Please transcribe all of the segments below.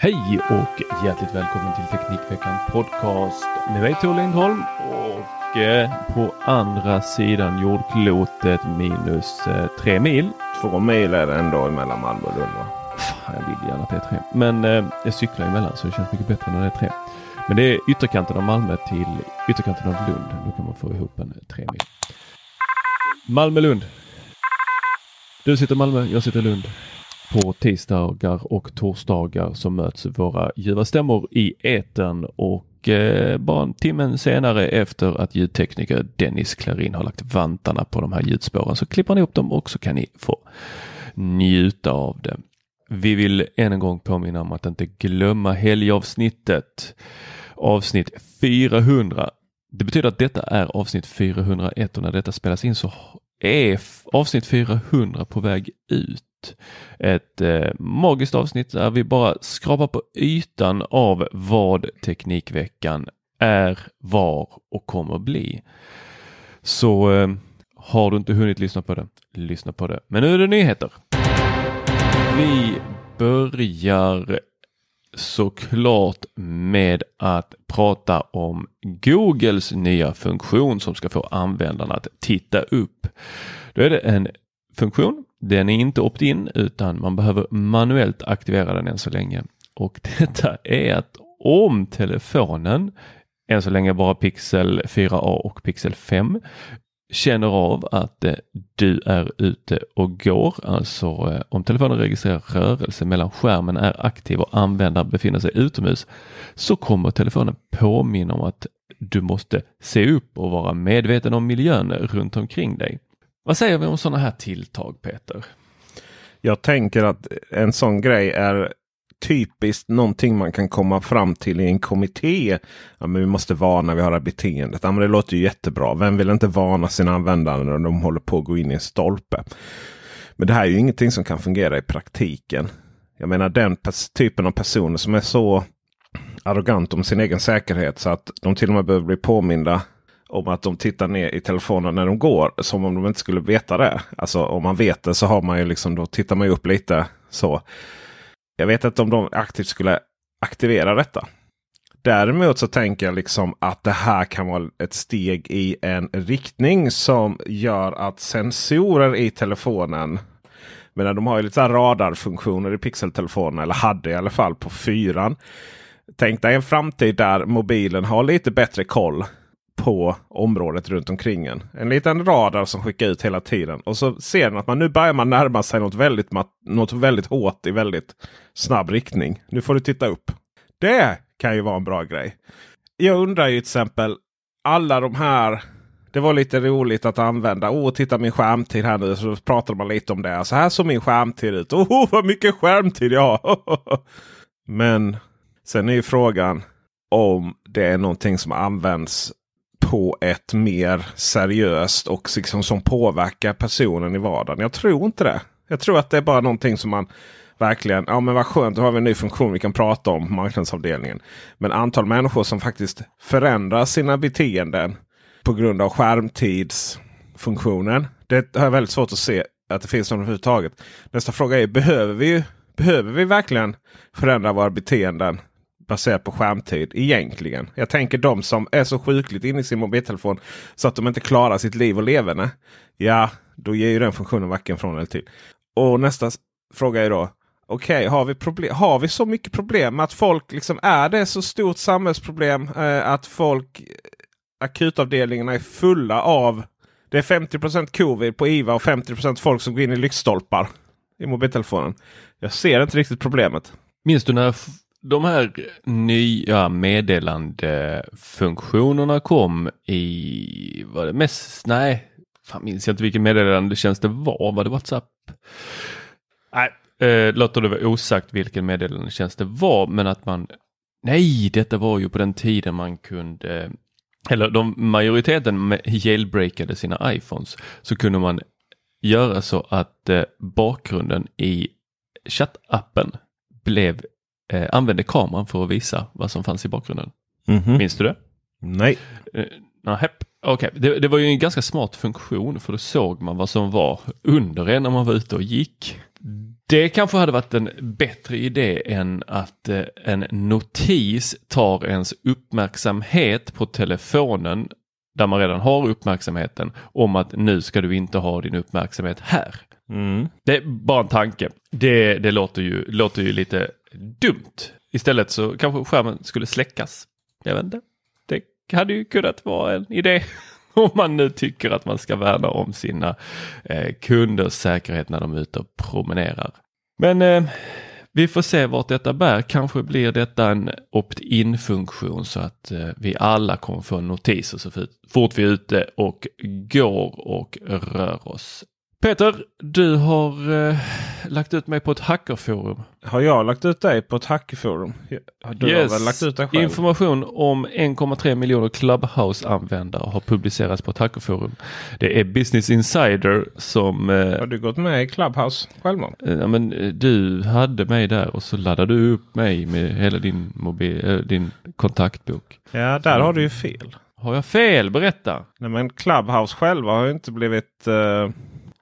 Hej och hjärtligt välkommen till Teknikveckan Podcast med mig Tor Lindholm och eh, på andra sidan jordklotet minus eh, tre mil. Två mil är det ändå mellan Malmö och Lund va? Jag vill gärna att det är tre. Men eh, jag cyklar emellan så det känns mycket bättre när det är tre. Men det är ytterkanten av Malmö till ytterkanten av Lund. Då kan man få ihop en tre mil. Malmö-Lund. Du sitter i Malmö, jag sitter i Lund. På tisdagar och torsdagar så möts våra ljuva stämmor i etern och eh, bara en timme senare efter att ljudtekniker Dennis Klarin har lagt vantarna på de här ljudspåren så klipper han ihop dem och så kan ni få njuta av det. Vi vill än en gång påminna om att inte glömma helgavsnittet. Avsnitt 400. Det betyder att detta är avsnitt 401 och när detta spelas in så är avsnitt 400 på väg ut. Ett eh, magiskt avsnitt där vi bara skrapar på ytan av vad Teknikveckan är, var och kommer bli. Så eh, har du inte hunnit lyssna på det, lyssna på det. Men nu är det nyheter. Vi börjar såklart med att prata om Googles nya funktion som ska få användarna att titta upp. Då är det en funktion. Den är inte opt-in utan man behöver manuellt aktivera den än så länge. Och detta är att om telefonen, än så länge bara Pixel 4a och Pixel 5, känner av att eh, du är ute och går, alltså eh, om telefonen registrerar rörelse mellan skärmen är aktiv och användaren befinner sig utomhus, så kommer telefonen påminna om att du måste se upp och vara medveten om miljön runt omkring dig. Vad säger vi om sådana här tilltag Peter? Jag tänker att en sån grej är typiskt någonting man kan komma fram till i en kommitté. Ja, men vi måste varna, vi har det här beteendet. Ja, men det låter ju jättebra. Vem vill inte varna sina användare när de håller på att gå in i en stolpe? Men det här är ju ingenting som kan fungera i praktiken. Jag menar den typen av personer som är så arrogant om sin egen säkerhet så att de till och med behöver bli påminda om att de tittar ner i telefonen när de går. Som om de inte skulle veta det. Alltså om man vet det så har man ju liksom då tittar man ju upp lite så. Jag vet inte om de aktivt skulle aktivera detta. Däremot så tänker jag liksom att det här kan vara ett steg i en riktning som gör att sensorer i telefonen. Men de har ju lite radarfunktioner i pixeltelefonen. Eller hade i alla fall på fyran. Tänk dig en framtid där mobilen har lite bättre koll på området runt omkring en. En liten radar som skickar ut hela tiden. Och så ser den att man nu börjar man närma sig något väldigt, något väldigt hårt i väldigt snabb riktning. Nu får du titta upp. Det kan ju vara en bra grej. Jag undrar ju till exempel alla de här. Det var lite roligt att använda. Åh, oh, titta min skärmtid här nu. Så pratade man lite om det. Så här såg min skärmtid ut. Åh, oh, vad mycket skärmtid jag har. Men sen är ju frågan om det är någonting som används på ett mer seriöst och liksom som påverkar personen i vardagen. Jag tror inte det. Jag tror att det är bara någonting som man verkligen, ja men vad skönt, då har vi en ny funktion vi kan prata om på marknadsavdelningen. Men antal människor som faktiskt förändrar sina beteenden på grund av skärmtidsfunktionen. Det har jag väldigt svårt att se att det finns någon överhuvudtaget. Nästa fråga är, behöver vi, behöver vi verkligen förändra våra beteenden baserat på skärmtid egentligen. Jag tänker de som är så sjukligt inne i sin mobiltelefon så att de inte klarar sitt liv och leverne. Ja, då ger ju den funktionen varken från eller till. Och nästa fråga är då. Okej, har, vi problem, har vi så mycket problem med att folk liksom är det så stort samhällsproblem eh, att folk eh, akutavdelningarna är fulla av det är 50% covid på IVA och 50% folk som går in i lyktstolpar i mobiltelefonen. Jag ser inte riktigt problemet. Minns du när de här nya meddelandefunktionerna kom i, var det mest, nej, fan minns jag inte vilken meddelandetjänst det var, var det WhatsApp? Nej, eh, låter det vara osagt vilken meddelandetjänst det var, men att man, nej, detta var ju på den tiden man kunde eller de, majoriteten jailbreakade sina iPhones så kunde man göra så att eh, bakgrunden i chattappen blev eh, använde kameran för att visa vad som fanns i bakgrunden. Mm -hmm. Minns du det? Nej. Eh, Okay. Det, det, var ju en ganska smart funktion för då såg man vad som var under en när man var ute och gick. Det kanske hade varit en bättre idé än att eh, en notis tar ens uppmärksamhet på telefonen där man redan har uppmärksamheten om att nu ska du inte ha din uppmärksamhet här. Mm. Det är bara en tanke. Det, det låter, ju, låter ju lite dumt. Istället så kanske skärmen skulle släckas. Jag vet inte. Det hade ju kunnat vara en idé. Om man nu tycker att man ska värna om sina eh, kunders säkerhet när de är ute och promenerar. Men eh, vi får se vart detta bär. Kanske blir detta en opt-in funktion så att eh, vi alla kommer få notiser så fort vi är ute och går och rör oss. Peter, du har eh, lagt ut mig på ett hackerforum. Har jag lagt ut dig på ett hackerforum? Du yes. har väl lagt ut dig själv? Information om 1,3 miljoner Clubhouse-användare har publicerats på ett hackerforum. Det är Business Insider som... Eh, har du gått med i Clubhouse självmant? Eh, ja, men, eh, du hade mig där och så laddade du upp mig med hela din, mobil, äh, din kontaktbok. Ja, där har du ju fel. Har jag fel? Berätta! Nej, men Clubhouse själva har ju inte blivit...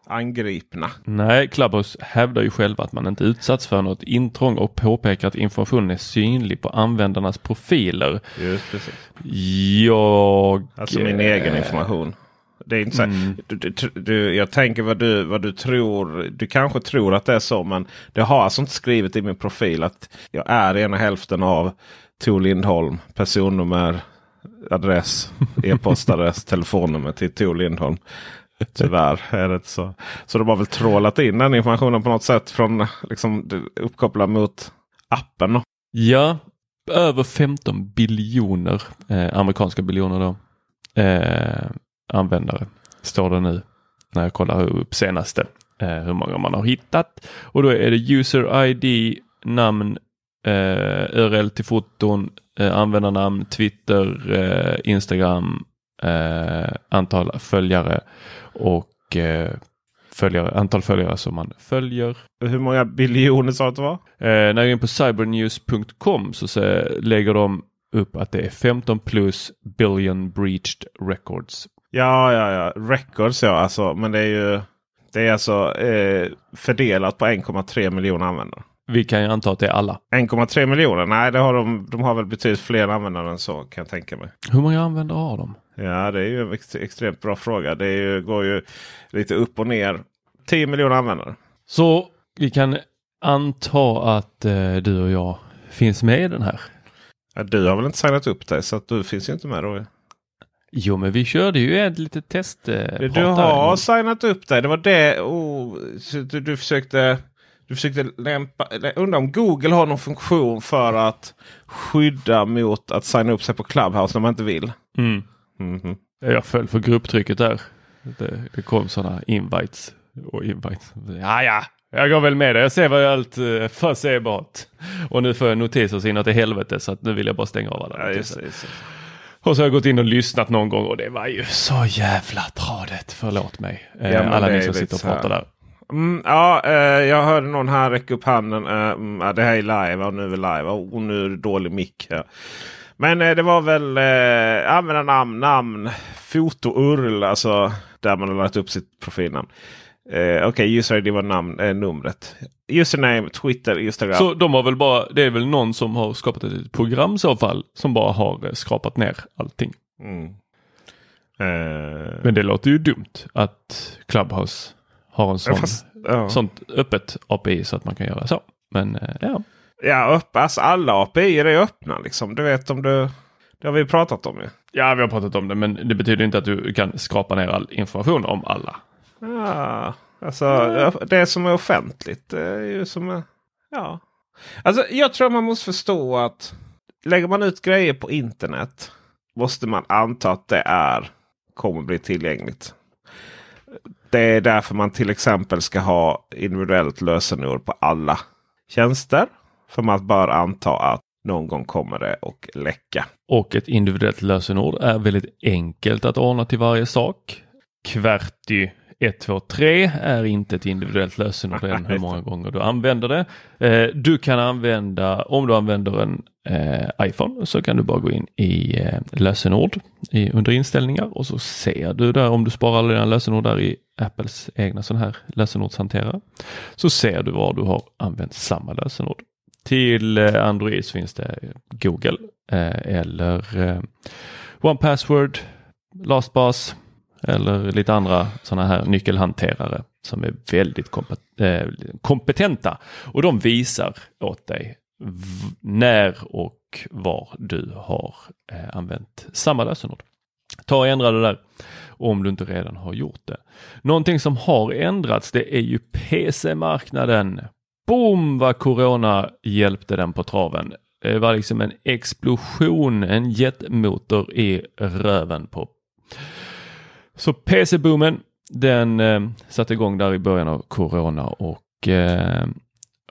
Angripna. Nej, Clubhouse hävdar ju själva att man inte utsatts för något intrång och påpekar att informationen är synlig på användarnas profiler. Just precis. Jag... Alltså min egen information. Det är inte så mm. du, du, du, jag tänker vad du, vad du tror. Du kanske tror att det är så men det har alltså inte skrivit i min profil att jag är ena hälften av Tor Lindholm. Personnummer, adress, e-postadress, telefonnummer till Tor Lindholm. Tyvärr är det så. Så de har väl trålat in den informationen på något sätt från liksom uppkopplad mot appen. Ja, över 15 biljoner eh, amerikanska biljoner då. Eh, användare står det nu när jag kollar upp senaste eh, hur många man har hittat. Och då är det user ID, namn, eh, URL till foton, eh, användarnamn, Twitter, eh, Instagram, eh, antal följare och eh, följare, antal följare som man följer. Hur många biljoner sa du att det var? Eh, när jag går in på cybernews.com så, så lägger de upp att det är 15 plus billion breached records. Ja, ja, ja. Records ja, alltså, men det är ju det är alltså eh, fördelat på 1,3 miljoner användare. Vi kan ju anta att det är alla. 1,3 miljoner? Nej, det har de, de har väl betydligt fler användare än så kan jag tänka mig. Hur många användare har de? Ja, det är ju en extremt bra fråga. Det ju, går ju lite upp och ner. 10 miljoner användare. Så vi kan anta att eh, du och jag finns med i den här? Ja, du har väl inte signat upp dig så att du finns ju inte med då. Jo, men vi körde ju ett litet test. Eh, du har signat upp dig. Det var det. Oh, du, du försökte du försökte lämpa, undra om Google har någon funktion för att skydda mot att signa upp sig på Clubhouse när man inte vill. Mm. Mm -hmm. Jag föll för grupptrycket där. Det, det kom sådana invites. Och invites. Ja, ja, jag går väl med det. Jag ser vad allt uh, förutsägbart. Och nu får jag notiser så inåt i helvete så att nu vill jag bara stänga av alla ja, just, just. Och så har jag gått in och lyssnat någon gång och det var ju så jävla tradigt. Förlåt mig. Eh, ja, alla ni som sitter och pratar där. Mm, ja, eh, jag hörde någon här räcka upp handen. Eh, mm, det här är live och nu är vi live. Och nu är det dålig mick. Ja. Men eh, det var väl eh, användarnamn, namn, foto-URL. Alltså där man har lagt upp sitt profilnamn. Eh, Okej, okay, user ID var namn, eh, numret. Username, Twitter, Instagram. Så de har väl bara, det är väl någon som har skapat ett program i så fall. Som bara har eh, skrapat ner allting. Mm. Eh. Men det låter ju dumt att Clubhouse har en sån, ja, fast, ja. sånt öppet API så att man kan göra så. Men eh, ja. Ja, upp, alltså alla API är öppna liksom. Du vet om du... Det har vi pratat om ju. Ja, vi har pratat om det, men det betyder inte att du kan skrapa ner all information om alla. Ja, alltså det som är offentligt det är ju som är, Ja. Alltså jag tror man måste förstå att lägger man ut grejer på internet måste man anta att det är kommer bli tillgängligt. Det är därför man till exempel ska ha individuellt lösenord på alla tjänster. För man bör anta att någon gång kommer det att läcka. Och ett individuellt lösenord är väldigt enkelt att ordna till varje sak. Qwerty 123 är inte ett individuellt lösenord än hur många gånger du använder det. Eh, du kan använda, om du använder en eh, iPhone så kan du bara gå in i eh, lösenord i, under inställningar och så ser du där om du sparar alla dina lösenord där i Apples egna sån här lösenordshanterare. Så ser du var du har använt samma lösenord. Till eh, Android så finns det Google eh, eller eh, OnePassword, LastPass eller lite andra sådana här nyckelhanterare som är väldigt eh, kompetenta och de visar åt dig när och var du har eh, använt samma lösenord. Ta och ändra det där om du inte redan har gjort det. Någonting som har ändrats det är ju PC-marknaden boom vad corona hjälpte den på traven. Det var liksom en explosion, en jetmotor i röven på. Så PC-boomen den eh, satte igång där i början av corona och eh,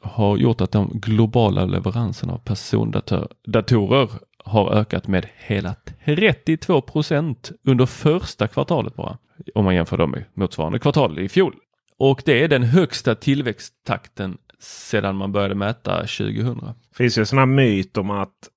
har gjort att de globala leveranserna av persondatorer har ökat med hela 32 procent under första kvartalet bara. Om man jämför dem med motsvarande kvartal i fjol. Och det är den högsta tillväxttakten sedan man började mäta 2000. Det finns ju en sån här myt om att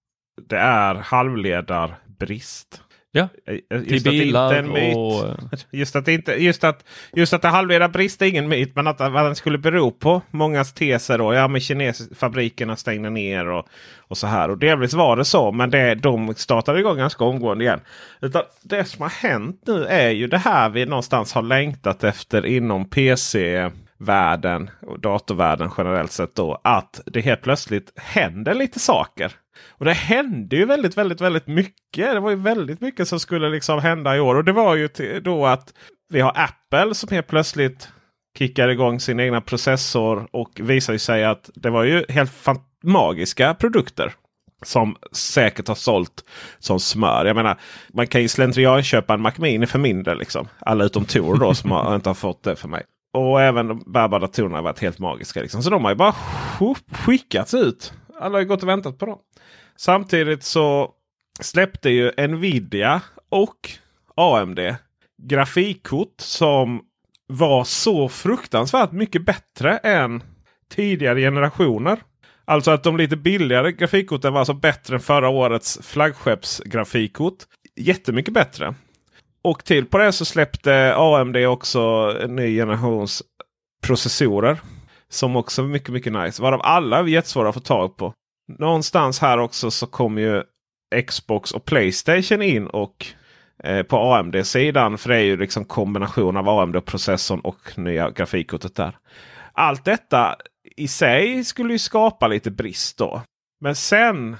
det är halvledarbrist. Ja, just till bilar och... Just att, inte, just, att, just att det halvledarbrist är ingen myt. Men att vad den skulle bero på. Mångas teser då. Ja men kinesfabrikerna stängde ner och, och så här. Och delvis var det så. Men det, de startade igång ganska omgående igen. Utan det som har hänt nu är ju det här vi någonstans har längtat efter inom PC världen och datorvärlden generellt sett då. Att det helt plötsligt händer lite saker. Och det hände ju väldigt, väldigt, väldigt mycket. Det var ju väldigt mycket som skulle liksom hända i år. Och det var ju då att vi har Apple som helt plötsligt kickar igång sin egna processor och visar sig att det var ju helt magiska produkter. Som säkert har sålt som smör. Jag menar, man kan ju slentrian köpa en Mac Mini för mindre. Liksom. Alla utom Tor då som har, inte har fått det för mig. Och även de bärbara datorerna har varit helt magiska. Liksom. Så de har ju bara skickats ut. Alla har ju gått och väntat på dem. Samtidigt så släppte ju Nvidia och AMD grafikkort som var så fruktansvärt mycket bättre än tidigare generationer. Alltså att de lite billigare grafikkorten var alltså bättre än förra årets flaggskeppsgrafikkort. Jättemycket bättre. Och till på det så släppte AMD också en ny generations processorer. Som också är mycket, mycket nice. Varav alla är jättesvåra att få tag på någonstans här också så kommer ju Xbox och Playstation in och eh, på AMD-sidan. För det är ju liksom kombination av AMD-processorn och nya grafikkortet där. Allt detta i sig skulle ju skapa lite brist då. Men sen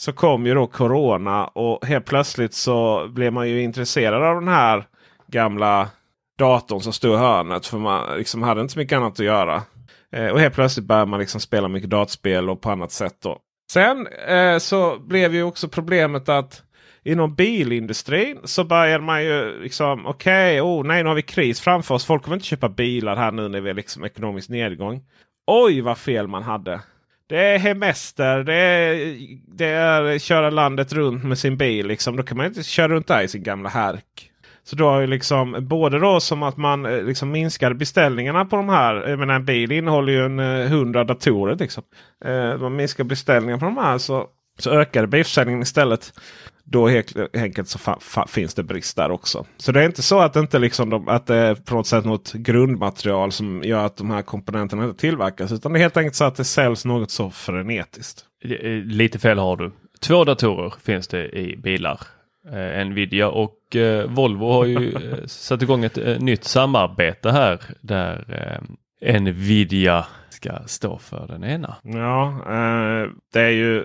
så kom ju då Corona och helt plötsligt så blev man ju intresserad av den här gamla datorn som stod i hörnet. För man liksom hade inte så mycket annat att göra. Eh, och helt plötsligt började man liksom spela mycket dataspel och på annat sätt. då. Sen eh, så blev ju också problemet att inom bilindustrin så börjar man ju liksom okej, okay, oh, nej nu har vi kris framför oss. Folk kommer inte köpa bilar här nu när vi är liksom ekonomisk nedgång. Oj vad fel man hade. Det är hemester, det är, det är köra landet runt med sin bil. Liksom. Då kan man inte köra runt där i sin gamla härk. Så då har ju liksom både då som att man eh, liksom minskar beställningarna på de här. Jag menar en bil innehåller ju en eh, hundra datorer. Liksom. Eh, man minskar beställningarna på de här så, så ökar bilförsäljningen istället. Då helt eh, enkelt så finns det brist där också. Så det är inte så att, det inte liksom de, att det är på något sätt något grundmaterial som gör att de här komponenterna inte tillverkas. Utan det är helt enkelt så att det säljs något så frenetiskt. Eh, lite fel har du. Två datorer finns det i bilar Eh, Nvidia och eh, Volvo har ju eh, satt igång ett eh, nytt samarbete här där eh, Nvidia ska stå för den ena. Ja, eh, det är ju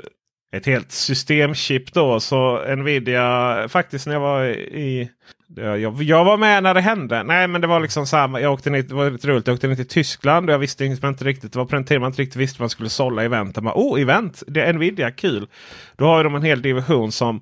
ett helt systemchip då. Så Nvidia faktiskt när jag var i jag, jag var med när det hände. Nej men det var liksom samma. Jag åkte ner, det var lite roligt. Jag åkte ner till Tyskland och jag visste inte riktigt. Det var på den tiden man inte riktigt visste vad man skulle sålla event. Man, oh event! Det är Nvidia, kul! Då har de en hel division som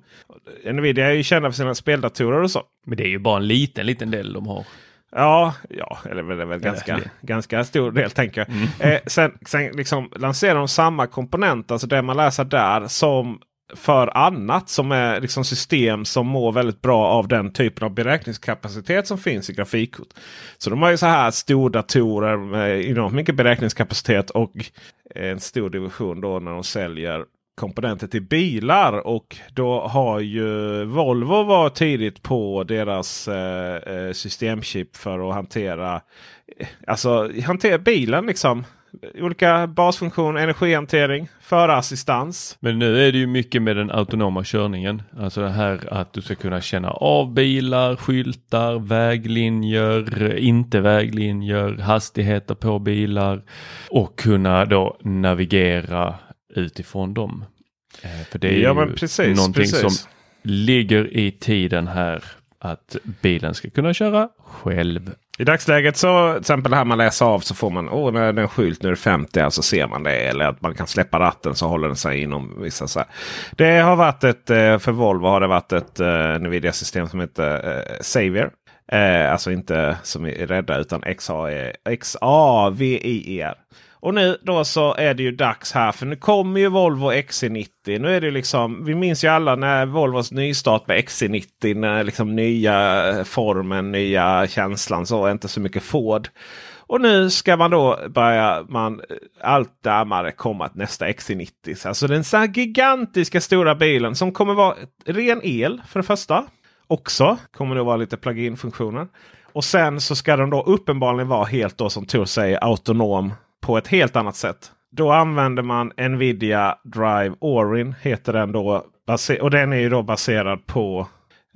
Nvidia är ju kända för sina speldatorer och så. Men det är ju bara en liten, liten del de har. Ja, ja eller är väl ganska, ganska stor del tänker jag. Mm. Eh, sen sen liksom lanserar de samma komponent, alltså det man läser där, som för annat som är liksom system som mår väldigt bra av den typen av beräkningskapacitet som finns i grafikkort. Så de har ju så här stordatorer med enormt mycket beräkningskapacitet och en stor division då när de säljer komponenter till bilar. Och då har ju Volvo varit tidigt på deras eh, eh systemchip för att hantera eh, Alltså hantera bilen liksom olika basfunktioner, energihantering, förassistans. Men nu är det ju mycket med den autonoma körningen. Alltså det här att du ska kunna känna av bilar, skyltar, väglinjer, inte väglinjer, hastigheter på bilar och kunna då navigera utifrån dem. Eh, för det är ja, ju precis, någonting precis. som ligger i tiden här att bilen ska kunna köra själv. I dagsläget så till exempel här man läser av så får man åh när den är en skylt nu är det 50 alltså ser man det. Eller att man kan släppa ratten så håller den sig inom vissa. Så här. Det har varit ett eh, för Volvo har det varit ett eh, uh, Nvidia system som heter eh, uh, Savior. Uh, alltså inte som är rädda utan XAVIER. Och nu då så är det ju dags här för nu kommer ju Volvo XC90. Nu är det liksom, vi minns ju alla när Volvos nystart med XC90. När liksom nya formen, nya känslan så, inte så mycket Ford. Och nu ska man då börja man allt närmare komma till nästa XC90. Alltså den så här gigantiska stora bilen som kommer vara ren el för det första. Också kommer det vara lite plug-in funktioner. Och sen så ska den då uppenbarligen vara helt då som Tor säger autonom på ett helt annat sätt. Då använder man Nvidia Drive Orin heter den då. Och den är ju då baserad på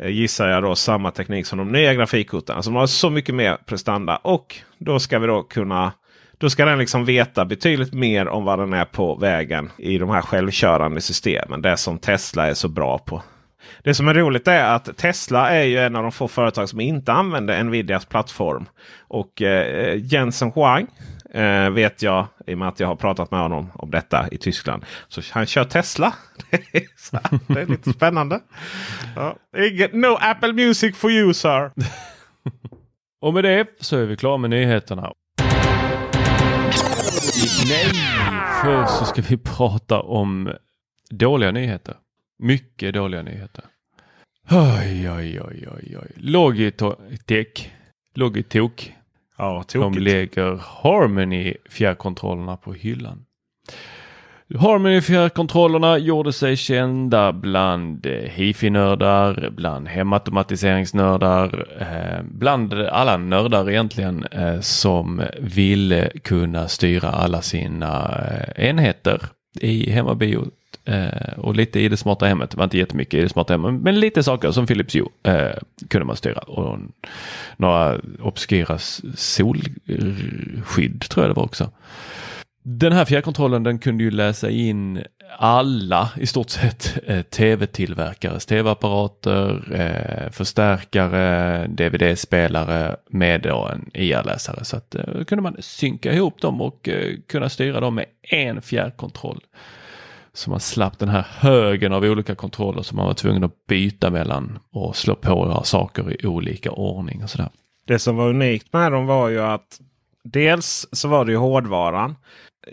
eh, gissar jag då samma teknik som de nya grafikkorten. Alltså de har så mycket mer prestanda. Och då ska vi då kunna då ska den liksom veta betydligt mer om vad den är på vägen i de här självkörande systemen. Det som Tesla är så bra på. Det som är roligt är att Tesla är ju en av de få företag som inte använder Nvidias plattform. Och eh, Jensen Huang Eh, vet jag i och med att jag har pratat med honom om detta i Tyskland. Så han kör Tesla. det är lite spännande. Ja. No Apple Music for you sir. och med det så är vi klara med nyheterna. Nej, först så ska vi prata om dåliga nyheter. Mycket dåliga nyheter. Oj, oj, oj, oj, oj. Logitech. Logitok Ja, De lägger Harmony fjärrkontrollerna på hyllan. Harmony fjärrkontrollerna gjorde sig kända bland eh, hifi-nördar, bland hemautomatiseringsnördar, eh, bland alla nördar egentligen eh, som ville kunna styra alla sina enheter i hemmabiot Eh, och lite i det smarta hemmet, det var inte jättemycket i det smarta hemmet, men lite saker som Philips Hue eh, kunde man styra. Och några obskyra solskydd tror jag det var också. Den här fjärrkontrollen den kunde ju läsa in alla i stort sett eh, tv-tillverkares tv-apparater, eh, förstärkare, dvd-spelare med då en IR-läsare. Så att eh, kunde man synka ihop dem och eh, kunna styra dem med en fjärrkontroll. Så man slapp den här högen av olika kontroller som man var tvungen att byta mellan och slå på saker i olika ordning och sådär. Det som var unikt med dem var ju att dels så var det ju hårdvaran.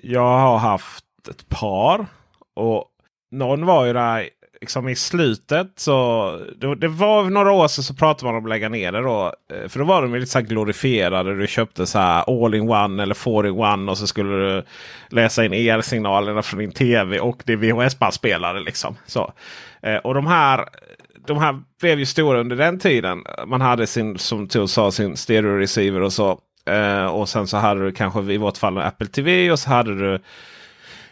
Jag har haft ett par och någon var ju där liksom i slutet så det, det, var några år sedan så pratade man om att lägga ner det då. Eh, för då var de lite så här glorifierade. Du köpte så här all in one eller four in one och så skulle du läsa in el-signalerna från din tv och det VHS-bandspelare. Liksom. Så. Eh, och de här, de här blev ju stora under den tiden. Man hade sin, som Tor sa, sin stereo receiver och så. Eh, och sen så hade du kanske i vårt fall en Apple TV och så hade du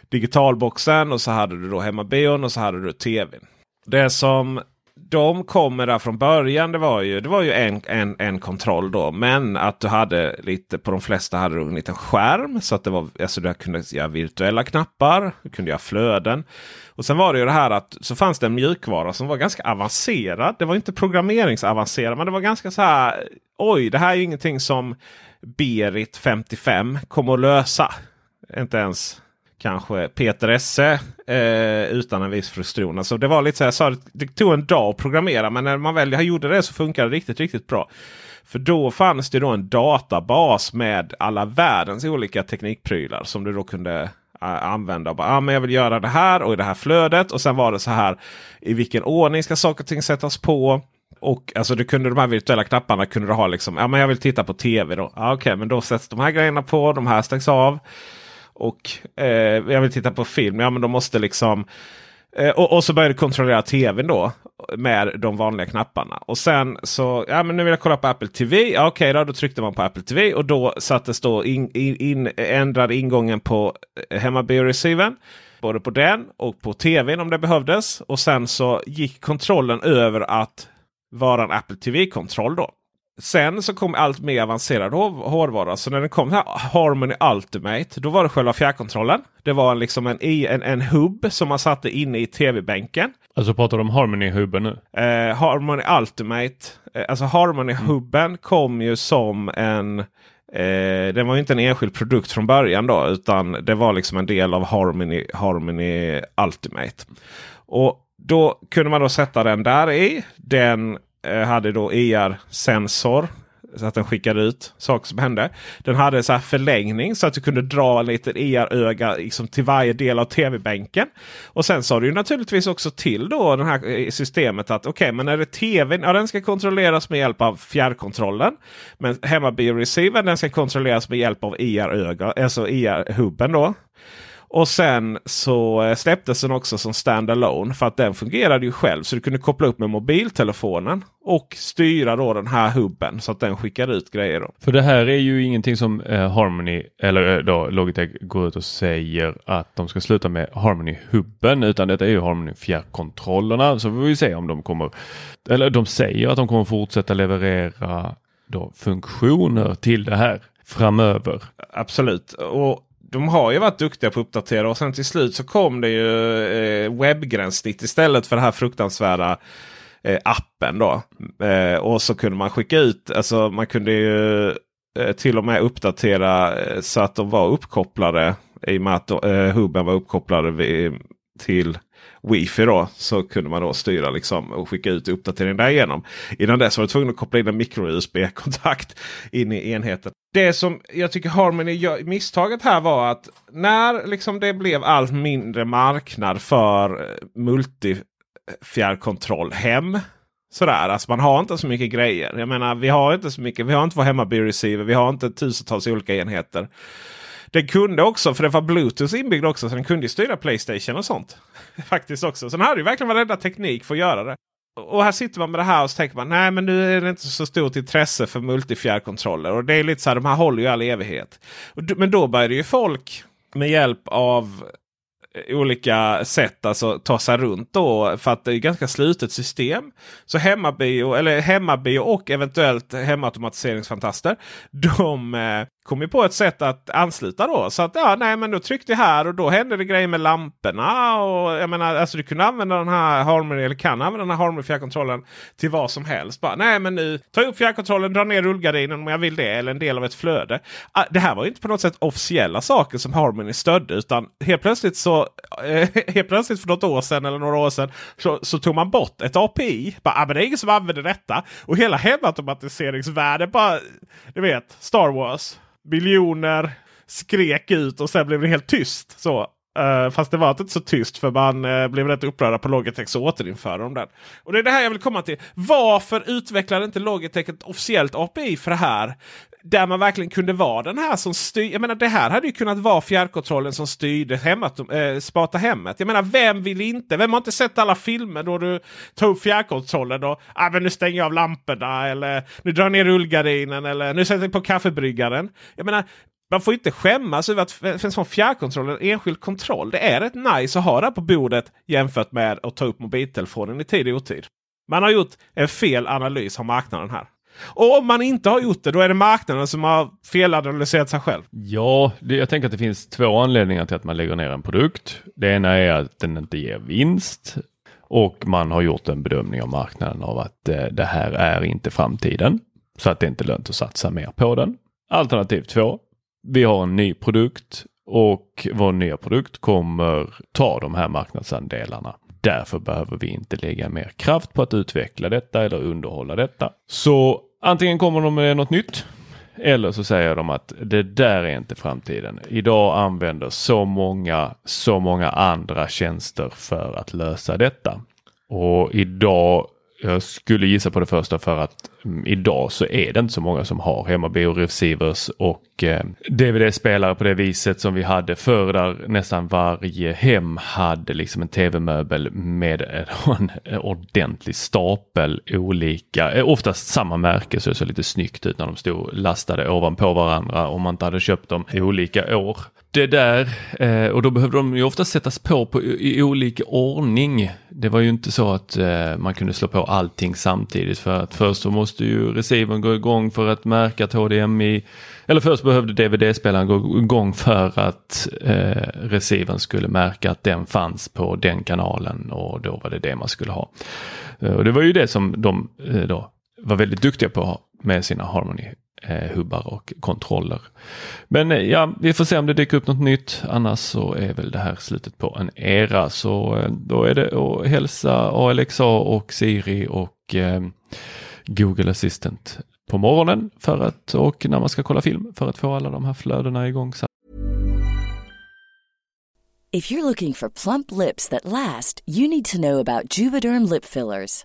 digitalboxen och så hade du då hemmabion och så hade du tvn. Det som de kommer där från början. Det var ju, det var ju en, en, en kontroll då. Men att du hade lite, på de flesta hade du en liten skärm. Så att det var, alltså du kunde göra virtuella knappar. Du kunde göra flöden. Och sen var det ju det här att så fanns det en mjukvara som var ganska avancerad. Det var inte programmeringsavancerad men det var ganska så här. Oj, det här är ju ingenting som Berit 55 kommer att lösa. Inte ens kanske Peter Esse eh, utan en viss frustration. Alltså det var lite så här, så det tog en dag att programmera men när man väl gjorde det så funkade det riktigt, riktigt bra. För då fanns det då en databas med alla världens olika teknikprylar som du då kunde eh, använda. Och bara, ah, men jag vill göra det här och i det här flödet. Och sen var det så här i vilken ordning ska saker och ting sättas på. Och alltså du kunde de här virtuella knapparna kunde du ha liksom. Ja men jag vill titta på tv då. Ah, Okej okay, men då sätts de här grejerna på. De här stängs av. Och eh, jag vill titta på film. Ja men de måste liksom eh, och, och, så började du kontrollera tvn då. Med de vanliga knapparna. Och sen så, ja men nu vill jag kolla på Apple TV. Ja, Okej okay, då, då tryckte man på Apple TV och då sattes då in, in, in, ändrade ingången på eh, hemmabioreceiven. Både på den och på tvn om det behövdes. Och sen så gick kontrollen över att vara en Apple TV-kontroll då. Sen så kom allt mer avancerad hårdvara. Så när den kom här Harmony Ultimate. Då var det själva fjärrkontrollen. Det var liksom en, en, en hubb som man satte inne i tv-bänken. Alltså pratar du om Harmony-hubben nu? Eh, Harmony Ultimate. Eh, alltså Harmony-hubben mm. kom ju som en... Eh, den var ju inte en enskild produkt från början då. Utan det var liksom en del av Harmony, Harmony Ultimate. Och då kunde man då sätta den där i. Den Eh, hade då e IR-sensor. Så att den skickade ut saker som hände. Den hade så förlängning så att du kunde dra en liten IR-öga e liksom till varje del av tv-bänken. Och sen sa du naturligtvis också till då det här eh, systemet att okej, okay, men är det tvn, ja den ska kontrolleras med hjälp av fjärrkontrollen. Men hemmabio-receivern den ska kontrolleras med hjälp av e IR-öga, alltså IR-hubben då. Och sen så eh, släpptes den också som standalone för att den fungerade ju själv. Så du kunde koppla upp med mobiltelefonen och styra då den här hubben så att den skickar ut grejer. Då. För det här är ju ingenting som eh, Harmony eller eh, då Logitech går ut och säger att de ska sluta med Harmony-hubben utan detta är ju Harmony fjärrkontrollerna. Så vi får se om de kommer, eller de säger att de kommer fortsätta leverera då funktioner till det här framöver. Absolut. Och de har ju varit duktiga på att uppdatera och sen till slut så kom det ju eh, webbgränssnitt istället för den här fruktansvärda eh, appen. då. Eh, och så kunde man skicka ut, alltså man kunde ju eh, till och med uppdatera eh, så att de var uppkopplade i och med att eh, hubben var uppkopplade vid, till wifi då så kunde man då styra liksom och skicka ut uppdateringen därigenom. Innan dess var du tvungen att koppla in en micro-USB-kontakt in i enheten. Det som jag tycker Harmony gör misstaget här var att när liksom det blev allt mindre marknad för eh, multifjärrkontroll hem. Sådär, alltså man har inte så mycket grejer. Jag menar vi har inte så mycket. Vi har inte vår hemmaby-receiver. Vi har inte tusentals olika enheter. Den kunde också, för det var Bluetooth inbyggd också, så den kunde styra Playstation och sånt. Faktiskt också. Så den hade ju verkligen varenda teknik för att göra det. Och här sitter man med det här och så tänker man nej men nu är det inte så stort intresse för multifjärrkontroller. Och det är lite så här, de här håller ju all evighet. Men då började ju folk med hjälp av eh, olika sätt alltså ta sig runt då. För att det är ganska slutet system. Så hemmabio, eller hemmabio och eventuellt hemautomatiseringsfantaster. De eh, kom ju på ett sätt att ansluta då. Så att ja, nej men då tryckte jag här och då hände det grejer med lamporna. Och jag menar, alltså du kunde använda den här Harmony eller kan använda den här Harmony fjärrkontrollen till vad som helst. Bara, nej men nu tar jag upp fjärrkontrollen, drar ner rullgardinen om jag vill det. Eller en del av ett flöde. Ah, det här var ju inte på något sätt officiella saker som Harmony stödde. Utan helt plötsligt så eh, helt plötsligt för något år sedan eller några år sedan så, så tog man bort ett API. Bara, ah, men det är ingen som använder detta. Och hela hemautomatiseringsvärlden bara, du vet, Star Wars miljoner skrek ut och sen blev det helt tyst. Så. Uh, fast det var inte så tyst för man uh, blev rätt upprörda på Logitech så återinförde de den. Och det är det här jag vill komma till. Varför utvecklade inte Logitech ett officiellt API för det här? Där man verkligen kunde vara den här som styr. Jag menar det här hade ju kunnat vara fjärrkontrollen som styrde hemmet, äh, Sparta hemmet. Jag menar vem vill inte? Vem har inte sett alla filmer då du tar upp fjärrkontrollen och ah, men nu stänger jag av lamporna eller nu drar jag ner rullgardinen eller nu sätter jag på kaffebryggaren. Jag menar man får inte skämmas över att för en sån fjärrkontroll, en enskild kontroll. Det är rätt nice att ha det på bordet jämfört med att ta upp mobiltelefonen i tid och otid. Man har gjort en fel analys av marknaden här. Och om man inte har gjort det, då är det marknaden som har felanalyserat sig själv. Ja, det, jag tänker att det finns två anledningar till att man lägger ner en produkt. Det ena är att den inte ger vinst och man har gjort en bedömning av marknaden av att eh, det här är inte framtiden. Så att det inte är lönt att satsa mer på den. Alternativ två. Vi har en ny produkt och vår nya produkt kommer ta de här marknadsandelarna. Därför behöver vi inte lägga mer kraft på att utveckla detta eller underhålla detta. Så antingen kommer de med något nytt eller så säger de att det där är inte framtiden. Idag använder så många, så många andra tjänster för att lösa detta. Och idag jag skulle gissa på det första för att idag så är det inte så många som har hemmabio-receivers och eh, DVD-spelare på det viset som vi hade förr där nästan varje hem hade liksom en tv-möbel med en, en ordentlig stapel olika, eh, oftast samma märke så det såg lite snyggt ut när de stod lastade ovanpå varandra om man inte hade köpt dem i olika år det där eh, och då behövde de ju ofta sättas på, på i, i, olika ordning. Det var ju inte så att eh, man kunde slå på allting samtidigt för att först så måste ju receivern gå igång för att märka att HDMI eller först behövde DVD-spelaren gå igång för att eh, receivern skulle märka att den fanns på den kanalen och då var det det man skulle ha. Eh, och det var ju det som de eh, då var väldigt duktiga på med sina Harmony Eh, hubbar och kontroller. Men eh, ja, vi får se om det dyker upp något nytt. Annars så är väl det här slutet på en era. Så eh, då är det att hälsa Alexa och Siri och eh, Google Assistant på morgonen för att, och när man ska kolla film för att få alla de här flödena igång. If you're looking for plump lips that last, you need to know about Juvederm lip fillers.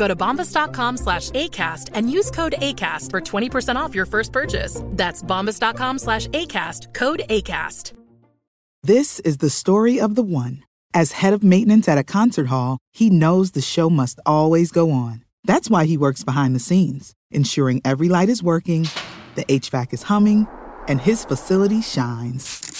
Go to bombas.com slash ACAST and use code ACAST for 20% off your first purchase. That's bombas.com slash ACAST, code ACAST. This is the story of the one. As head of maintenance at a concert hall, he knows the show must always go on. That's why he works behind the scenes, ensuring every light is working, the HVAC is humming, and his facility shines.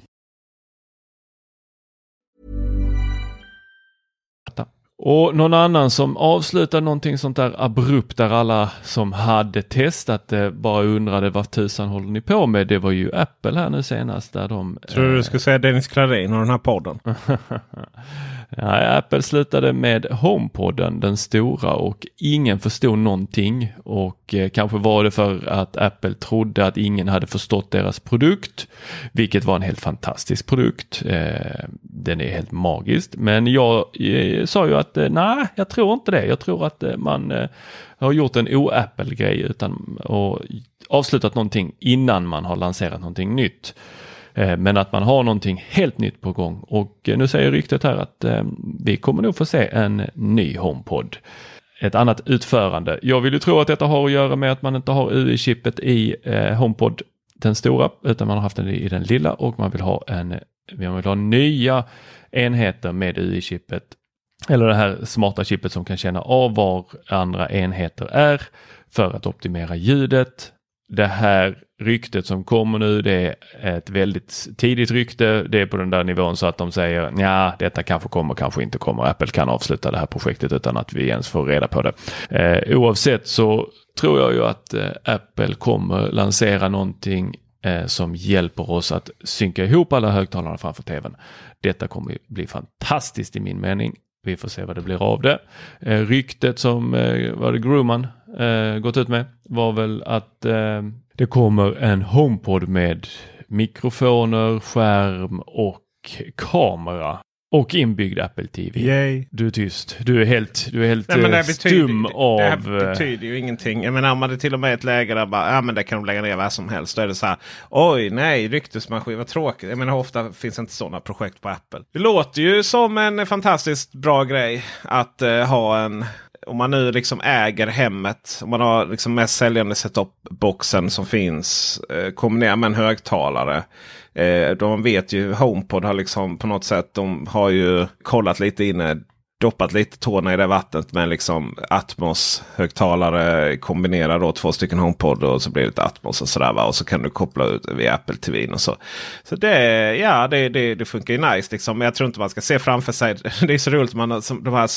Och någon annan som avslutar någonting sånt där abrupt där alla som hade testat det bara undrade vad tusan håller ni på med? Det var ju Apple här nu senast där de... Tror du du skulle säga Dennis Klarin och den här podden? Ja, Apple slutade med HomePodden, den stora och ingen förstod någonting och eh, kanske var det för att Apple trodde att ingen hade förstått deras produkt, vilket var en helt fantastisk produkt. Eh, den är helt magisk, men jag eh, sa ju att eh, nej, jag tror inte det. Jag tror att eh, man eh, har gjort en o-Apple-grej utan och avslutat någonting innan man har lanserat någonting nytt. Eh, men att man har någonting helt nytt på gång och eh, nu säger ryktet här att eh, vi kommer nog få se en ny HomePod. Ett annat utförande. Jag vill ju tro att detta har att göra med att man inte har UI-chippet i HomePod den stora utan man har haft den i den lilla och man vill ha en man vill ha nya enheter med UI-chippet eller det här smarta chippet som kan känna av var andra enheter är för att optimera ljudet. Det här ryktet som kommer nu det är ett väldigt tidigt rykte. Det är på den där nivån så att de säger ja, detta kanske kommer, kanske inte kommer. Apple kan avsluta det här projektet utan att vi ens får reda på det. Eh, oavsett så tror jag ju att eh, Apple kommer lansera någonting eh, som hjälper oss att synka ihop alla högtalarna framför tvn. Detta kommer bli fantastiskt i min mening. Vi får se vad det blir av det. Eh, ryktet som eh, var det Grumman eh, gått ut med var väl att eh, det kommer en HomePod med mikrofoner, skärm och kamera. Och inbyggd Apple TV. Yay. Du är tyst. Du är helt, du är helt Nej, men det eh, stum betyder, av... Det här eh, betyder ju ingenting. Jag menar man är till och med ett läge där bara, ja men det kan de lägga ner vad som helst. Då är det så här, oj nej, ryktesmaskin, vad tråkigt. Jag menar ofta finns inte sådana projekt på Apple? Det låter ju som en fantastiskt bra grej att eh, ha en om man nu liksom äger hemmet. Om man har liksom mest säljande setup-boxen som finns. Eh, kombinerat med en högtalare. Eh, de vet ju HomePod har liksom på något sätt. De har ju kollat lite inne. Doppat lite tårna i det vattnet med liksom Atmos högtalare. Kombinerar då två stycken HomePod och så blir det ett Atmos och sådär. Va? Och så kan du koppla ut via Apple TV och så. Så det, ja, det, det, det funkar ju nice. Liksom. Men jag tror inte man ska se framför sig. Det är så roligt man, som de, här,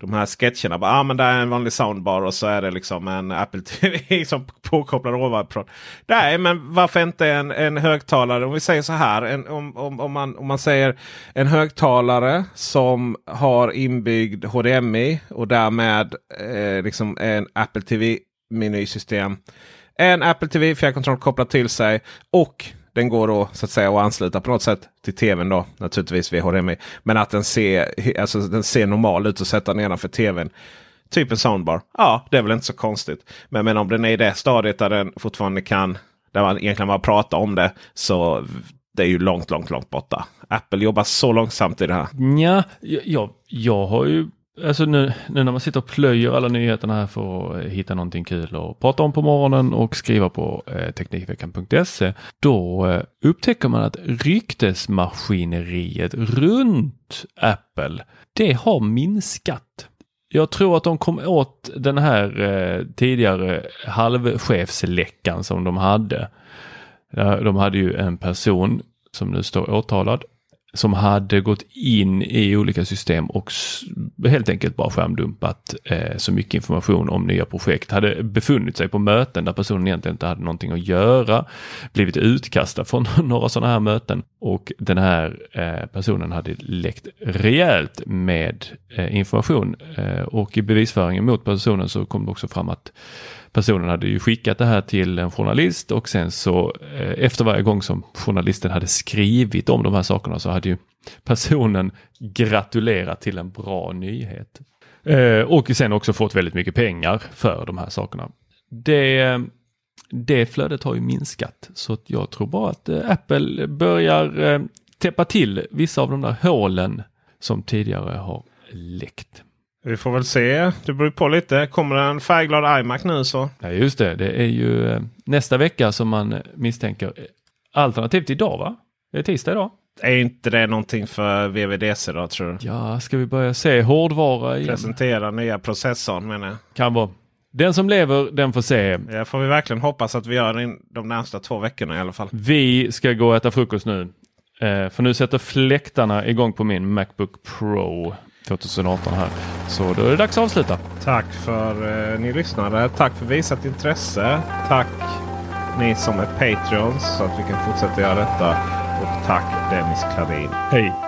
de här sketcherna. Bara, ah, men där är en vanlig soundbar och så är det liksom en Apple TV som påkopplar ovanifrån. Nej, men varför inte en, en högtalare? Om vi säger så här. En, om, om, om, man, om man säger en högtalare som har inbyggd HDMI och därmed eh, liksom en Apple TV menysystem. En Apple TV fjärrkontroll kopplad till sig och den går då så att säga att ansluta på något sätt till tvn då. Naturligtvis via HDMI. Men att den ser, alltså, den ser normal ut att sätta nedanför tvn. Typ en soundbar. Ja, det är väl inte så konstigt. Men, men om den är i det stadiet där den fortfarande kan, där man egentligen bara pratar om det. Så det är ju långt, långt, långt borta. Apple jobbar så långsamt i det här. Ja, jag, jag har ju Alltså nu, nu när man sitter och plöjer alla nyheterna här för att eh, hitta någonting kul att prata om på morgonen och skriva på eh, Teknikveckan.se. Då eh, upptäcker man att ryktesmaskineriet runt Apple, det har minskat. Jag tror att de kom åt den här eh, tidigare halvchefsläckan som de hade. De hade ju en person som nu står åtalad som hade gått in i olika system och helt enkelt bara skärmdumpat eh, så mycket information om nya projekt. Hade befunnit sig på möten där personen egentligen inte hade någonting att göra. Blivit utkastad från några sådana här möten och den här eh, personen hade läckt rejält med eh, information eh, och i bevisföringen mot personen så kom det också fram att personen hade ju skickat det här till en journalist och sen så eh, efter varje gång som journalisten hade skrivit om de här sakerna så hade ju personen gratulerat till en bra nyhet. Eh, och sen också fått väldigt mycket pengar för de här sakerna. Det, det flödet har ju minskat så jag tror bara att eh, Apple börjar täppa till vissa av de där hålen som tidigare har läckt. Vi får väl se. Det beror på lite. Kommer det en färgglad iMac nu så. Ja just det, det är ju eh, nästa vecka som man misstänker. Alternativt idag va? Det är tisdag idag. Är inte det någonting för VVDC då tror du? Ja, ska vi börja se hårdvara igen? Presentera nya processorn menar jag. Kan vara. Den som lever, den får se. Ja, får vi verkligen hoppas att vi gör det de närmsta två veckorna i alla fall. Vi ska gå och äta frukost nu. Eh, för nu sätter fläktarna igång på min Macbook Pro 2018 här. Så då är det dags att avsluta. Tack för eh, ni lyssnade. Tack för visat intresse. Tack ni som är Patreons så att vi kan fortsätta göra detta. Och tack Dennis Klarin. Hej!